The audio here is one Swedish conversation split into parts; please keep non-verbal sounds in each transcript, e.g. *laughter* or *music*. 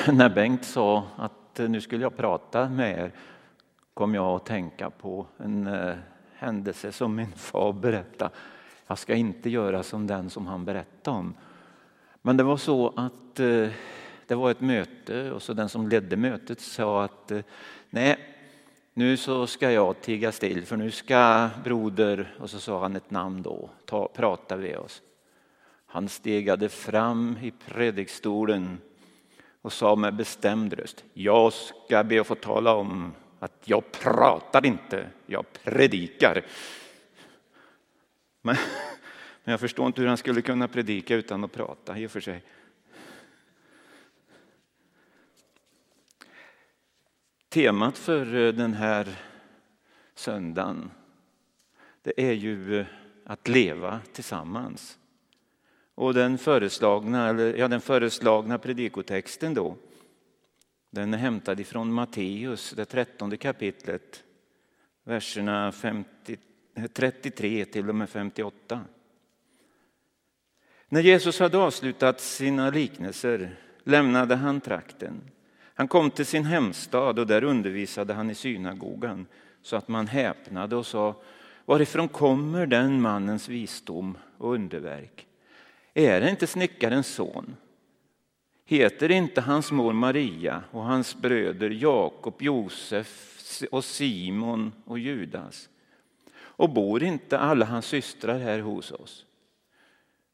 *laughs* När Bengt sa att eh, nu skulle jag prata med er kom jag att tänka på en eh, händelse som min far berättade. Jag ska inte göra som den som han berättade om. Men det var så att eh, det var ett möte och så den som ledde mötet sa att nej, nu så ska jag tiga still för nu ska broder, och så sa han ett namn då, ta, prata med oss. Han stegade fram i predikstolen och sa med bestämd röst, jag ska be att få tala om att jag pratar inte, jag predikar. Men, *laughs* men jag förstår inte hur han skulle kunna predika utan att prata i och för sig. Temat för eh, den här söndagen det är ju eh, att leva tillsammans. Och den föreslagna, eller, ja, den föreslagna predikotexten då, den är hämtad ifrån Matteus, det trettonde kapitlet, verserna 50, 33 eh, till och med 58. När Jesus hade avslutat sina liknelser lämnade han trakten. Han kom till sin hemstad och där undervisade han i synagogan så att man häpnade och sa Varifrån kommer den mannens visdom och underverk? Är det inte snickarens son? Heter inte hans mor Maria och hans bröder Jakob, Josef och Simon och Judas? Och bor inte alla hans systrar här hos oss?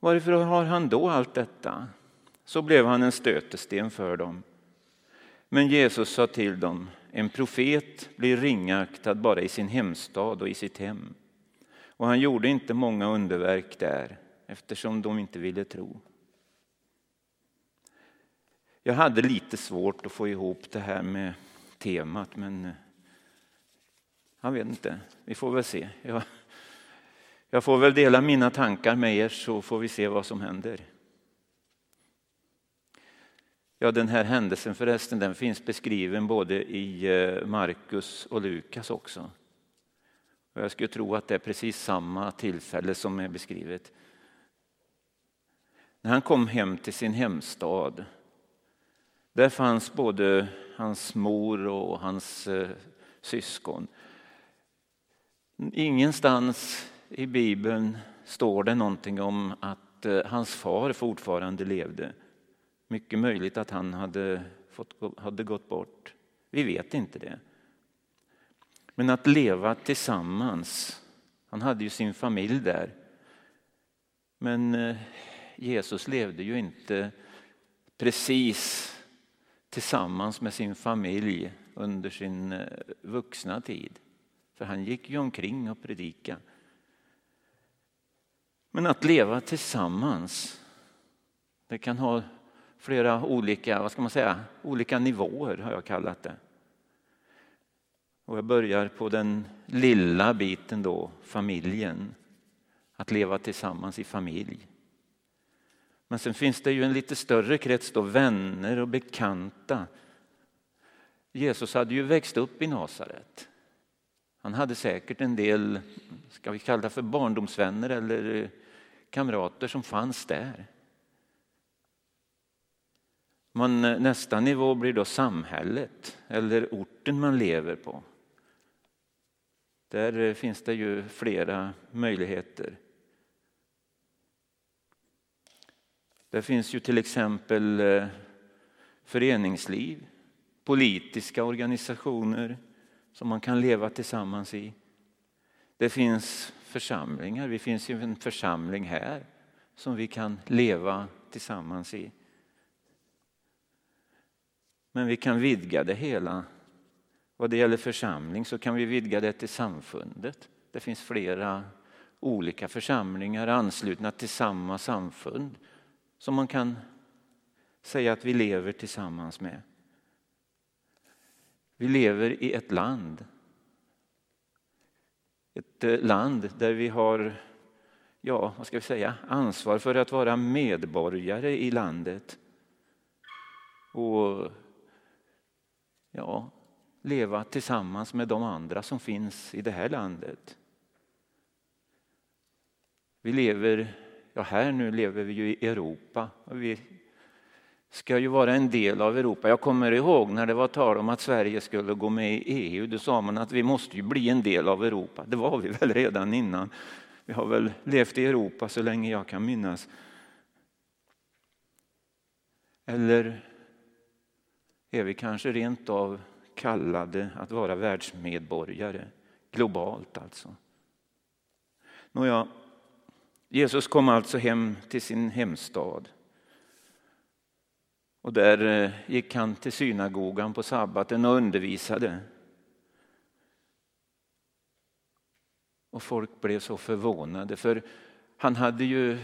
Varför har han då allt detta? Så blev han en stötesten för dem. Men Jesus sa till dem, en profet blir ringaktad bara i sin hemstad och i sitt hem. Och han gjorde inte många underverk där eftersom de inte ville tro. Jag hade lite svårt att få ihop det här med temat men eh, jag vet inte, vi får väl se. Jag, jag får väl dela mina tankar med er så får vi se vad som händer. Ja, den här händelsen förresten den finns beskriven både i eh, Markus och Lukas också. Och jag skulle tro att det är precis samma tillfälle som är beskrivet. När han kom hem till sin hemstad, där fanns både hans mor och hans eh, syskon. Ingenstans i Bibeln står det någonting om att eh, hans far fortfarande levde. Mycket möjligt att han hade, fått, hade gått bort. Vi vet inte det. Men att leva tillsammans. Han hade ju sin familj där. Men eh, Jesus levde ju inte precis tillsammans med sin familj under sin eh, vuxna tid. För han gick ju omkring och predikade. Men att leva tillsammans, det kan ha flera olika, vad ska man säga, olika nivåer har jag kallat det. Och jag börjar på den lilla biten då, familjen. Att leva tillsammans i familj. Men sen finns det ju en lite större krets då, vänner och bekanta. Jesus hade ju växt upp i Nasaret. Han hade säkert en del, ska vi kalla det för barndomsvänner eller eh, kamrater som fanns där. Man, eh, nästa nivå blir då samhället eller orten man lever på. Där eh, finns det ju flera möjligheter. Det finns ju till exempel eh, föreningsliv, politiska organisationer som man kan leva tillsammans i. Det finns församlingar, vi finns ju en församling här som vi kan leva tillsammans i. Men vi kan vidga det hela. Vad det gäller församling så kan vi vidga det till samfundet. Det finns flera olika församlingar anslutna till samma samfund som man kan säga att vi lever tillsammans med. Vi lever i ett land. Ett eh, land där vi har, ja, vad ska vi säga, ansvar för att vara medborgare i landet. Och ja, leva tillsammans med de andra som finns i det här landet. Vi lever Ja, här nu lever vi ju i Europa. Och vi ska ju vara en del av Europa. Jag kommer ihåg när det var tal om att Sverige skulle gå med i EU. Då sa man att vi måste ju bli en del av Europa. Det var vi väl redan innan. Vi har väl levt i Europa så länge jag kan minnas. Eller är vi kanske rent av kallade att vara världsmedborgare, globalt alltså. Nåja, Jesus kom alltså hem till sin hemstad. Och där eh, gick han till synagogan på sabbaten och undervisade. Och folk blev så förvånade för han hade ju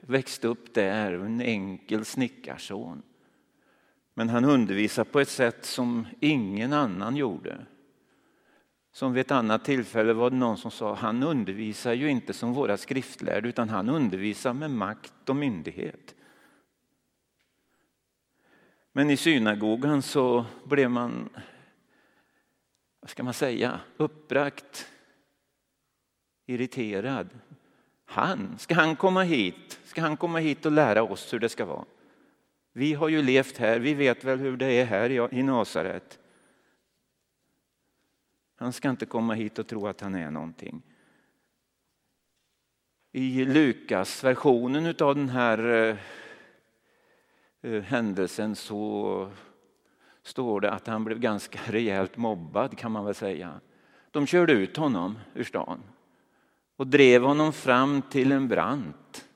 växt upp där, en enkel snickarson. Men han undervisade på ett sätt som ingen annan gjorde. Som vid ett annat tillfälle var det någon som sa, han undervisar ju inte som våra skriftlärde utan han undervisar med makt och myndighet. Men i synagogan så blev man, vad ska man säga, uppbragt, irriterad. Han, ska han komma hit? Ska han komma hit och lära oss hur det ska vara? Vi har ju levt här, vi vet väl hur det är här i Nasaret. Han ska inte komma hit och tro att han är någonting. I Lukas versionen av den här eh, eh, händelsen så står det att han blev ganska *laughs* rejält mobbad kan man väl säga. De körde ut honom ur stan och drev honom fram till en brant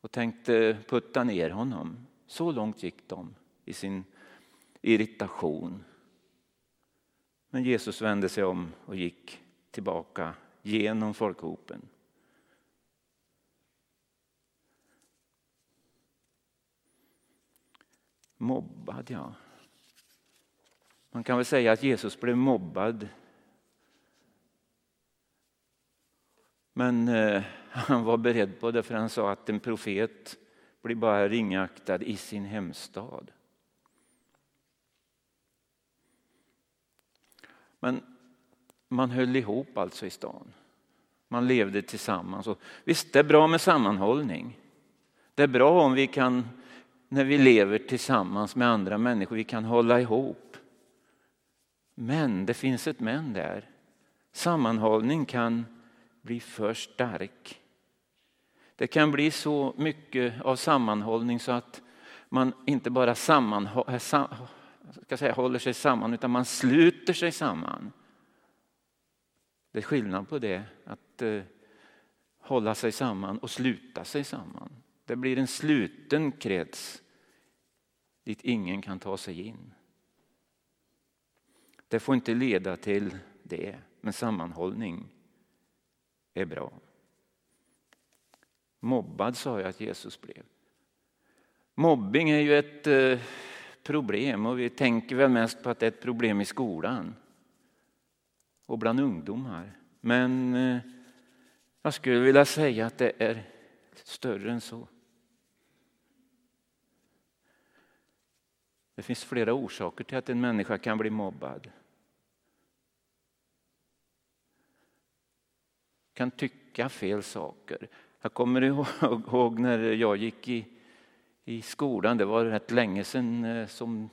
och tänkte putta ner honom. Så långt gick de i sin irritation. Men Jesus vände sig om och gick tillbaka genom folkhopen. Mobbad, ja. Man kan väl säga att Jesus blev mobbad. Men eh, han var beredd på det för han sa att en profet blir bara ringaktad i sin hemstad. Men man höll ihop alltså i stan. Man levde tillsammans. Och visst, det är bra med sammanhållning. Det är bra om vi kan, när vi lever tillsammans med andra människor, vi kan hålla ihop. Men det finns ett men där. Sammanhållning kan bli för stark. Det kan bli så mycket av sammanhållning så att man inte bara sammanhåller eh, ska säga, håller sig samman utan man sluter sig samman. Det är skillnad på det, att eh, hålla sig samman och sluta sig samman. Det blir en sluten krets dit ingen kan ta sig in. Det får inte leda till det, men sammanhållning är bra. Mobbad sa jag att Jesus blev. Mobbing är ju ett eh, problem och vi tänker väl mest på att det är ett problem i skolan och bland ungdomar. Men eh, jag skulle vilja säga att det är större än så. Det finns flera orsaker till att en människa kan bli mobbad. Kan tycka fel saker. Jag kommer ihåg när jag gick i i skolan. Det var rätt länge sedan eh, som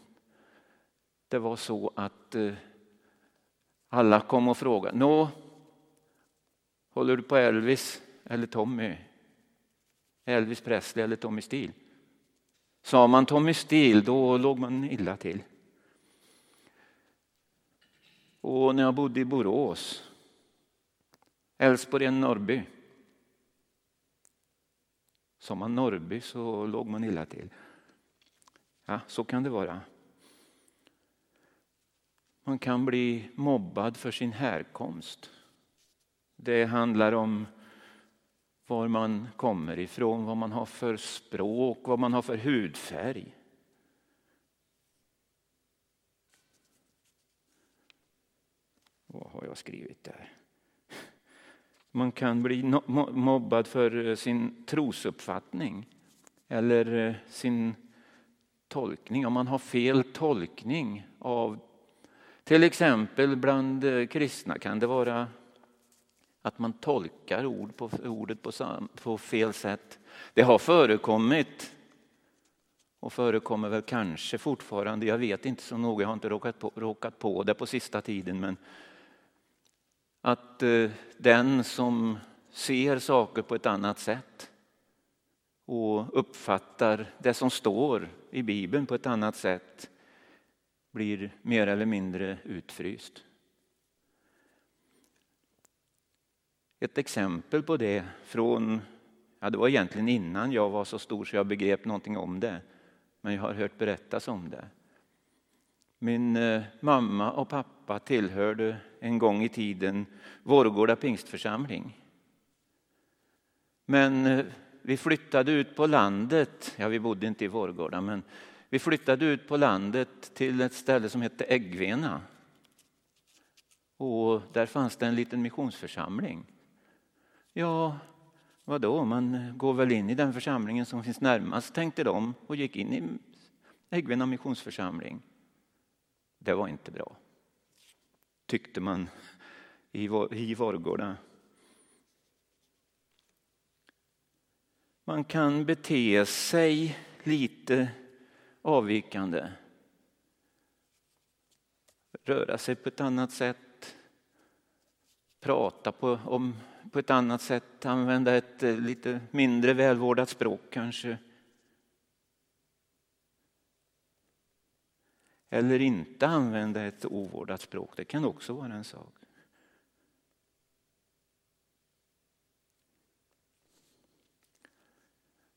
det var så att eh, alla kom och frågade. Nå, håller du på Elvis eller Tommy? Elvis Presley eller Tommy Steele? Sa man Tommy Steele då låg man illa till. Och när jag bodde i Borås, Älvsborg Norrby, Sa man Norrby så låg man illa till. Ja, så kan det vara. Man kan bli mobbad för sin härkomst. Det handlar om var man kommer ifrån, vad man har för språk, vad man har för hudfärg. Vad har jag skrivit där? Man kan bli mobbad för eh, sin trosuppfattning eller eh, sin tolkning. Om man har fel tolkning av till exempel bland eh, kristna kan det vara att man tolkar ord på, ordet på, på fel sätt. Det har förekommit och förekommer väl kanske fortfarande, jag vet inte så noga, jag har inte råkat på, råkat på det på sista tiden, men att eh, den som ser saker på ett annat sätt och uppfattar det som står i Bibeln på ett annat sätt blir mer eller mindre utfryst. Ett exempel på det från, ja det var egentligen innan jag var så stor så jag begrep någonting om det, men jag har hört berättas om det. Min eh, mamma och pappa tillhörde en gång i tiden Vårgårda pingstförsamling. Men eh, vi flyttade ut på landet, ja vi bodde inte i Vårgårda, men vi flyttade ut på landet till ett ställe som hette Äggvena. Och där fanns det en liten missionsförsamling. Ja, vadå, man eh, går väl in i den församlingen som finns närmast, tänkte de och gick in i Äggvena missionsförsamling. Det var inte bra, tyckte man i Vårgårda. Man kan bete sig lite avvikande. Röra sig på ett annat sätt. Prata på, om, på ett annat sätt. Använda ett eh, lite mindre välvårdat språk kanske. Eller inte använda ett ovårdat språk. Det kan också vara en sak.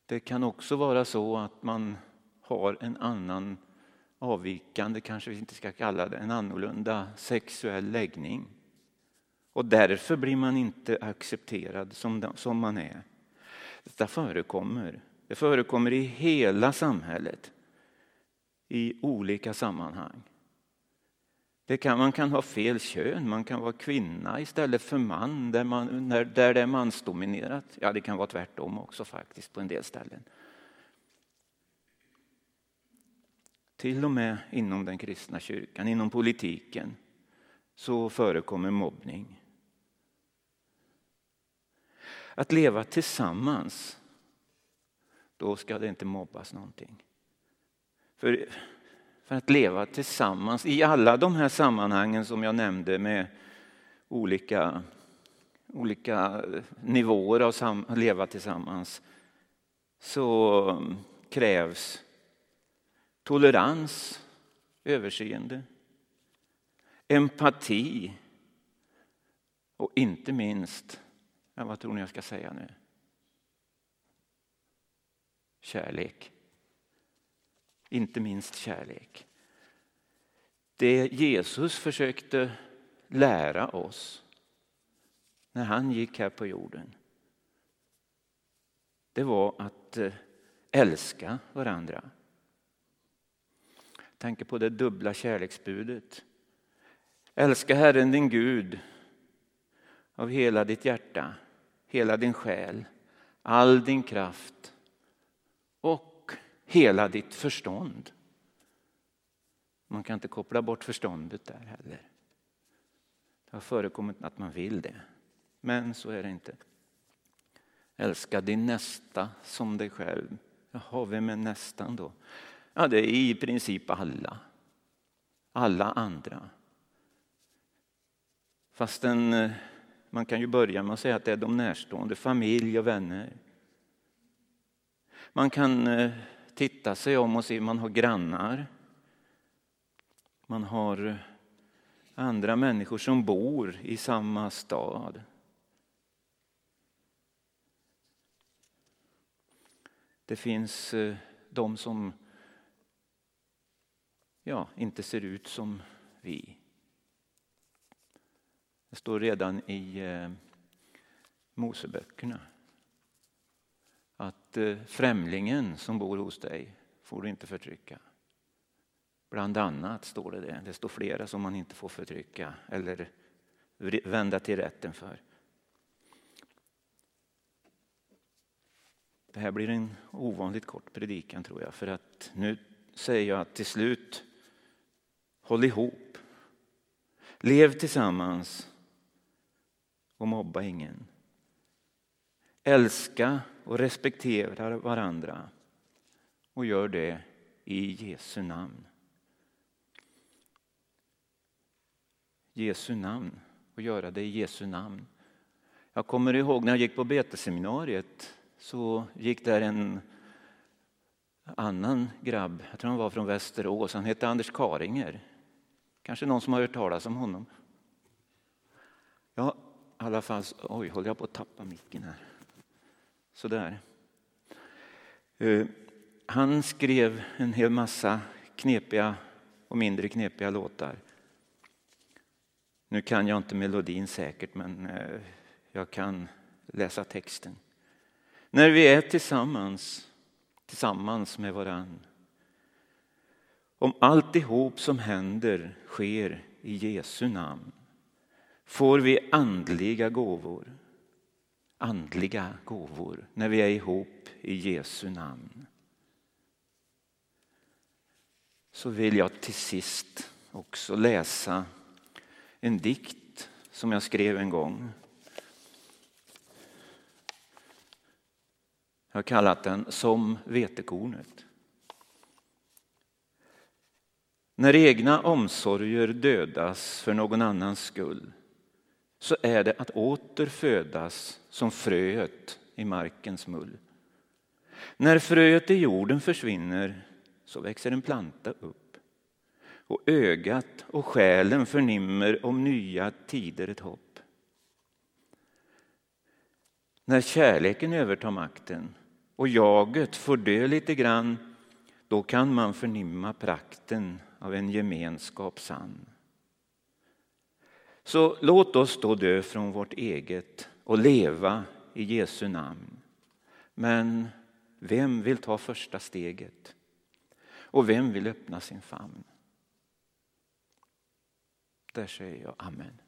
Det kan också vara så att man har en annan avvikande, kanske vi inte ska kalla det, en annorlunda sexuell läggning. Och därför blir man inte accepterad som, som man är. Detta förekommer. Det förekommer i hela samhället i olika sammanhang. Det kan, man kan ha fel kön, man kan vara kvinna istället för man där, man, när, där det är mansdominerat. Ja, det kan vara tvärtom också faktiskt på en del ställen. Till och med inom den kristna kyrkan, inom politiken, så förekommer mobbning. Att leva tillsammans, då ska det inte mobbas någonting. För, för att leva tillsammans i alla de här sammanhangen som jag nämnde med olika, olika nivåer av sam, att leva tillsammans så krävs tolerans, överseende, empati och inte minst, vad tror ni jag ska säga nu? Kärlek. Inte minst kärlek. Det Jesus försökte lära oss när han gick här på jorden det var att eh, älska varandra tänker på det dubbla kärleksbudet. Älska Herren din Gud av hela ditt hjärta, hela din själ, all din kraft hela ditt förstånd. Man kan inte koppla bort förståndet där heller. Det har förekommit att man vill det, men så är det inte. Älska din nästa som dig själv. Jaha, vem är nästan då? Ja, det är i princip alla. Alla andra. Fastän eh, man kan ju börja med att säga att det är de närstående, familj och vänner. Man kan eh, titta sig om och se, man har grannar. Man har andra människor som bor i samma stad. Det finns eh, de som ja, inte ser ut som vi. Det står redan i eh, Moseböckerna att eh, främlingen som bor hos dig får du inte förtrycka. Bland annat står det det. Det står flera som man inte får förtrycka eller vända till rätten för. Det här blir en ovanligt kort predikan tror jag för att nu säger jag att till slut Håll ihop. Lev tillsammans och mobba ingen. Älska och respektera varandra och gör det i Jesu namn. Jesu namn och göra det i Jesu namn. Jag kommer ihåg när jag gick på beteseminariet så gick där en annan grabb, jag tror han var från Västerås, han hette Anders Karinger. Kanske någon som har hört talas om honom. Ja, i alla fall, oj, håller jag på att tappa micken här. Sådär. Eh, han skrev en hel massa knepiga och mindre knepiga låtar. Nu kan jag inte melodin säkert, men eh, jag kan läsa texten. När vi är tillsammans, tillsammans med varann. Om alltihop som händer sker i Jesu namn får vi andliga gåvor. Andliga gåvor när vi är ihop i Jesu namn. Så vill jag till sist också läsa en dikt som jag skrev en gång. Jag har kallat den Som vetekornet. När egna omsorger dödas för någon annans skull så är det att åter födas som fröet i markens mull. När fröet i jorden försvinner så växer en planta upp och ögat och själen förnimmer om nya tider ett hopp. När kärleken övertar makten och jaget får dö lite grann då kan man förnimma prakten av en gemenskap sann. Så låt oss då dö från vårt eget och leva i Jesu namn. Men vem vill ta första steget? Och vem vill öppna sin famn? Där säger jag amen.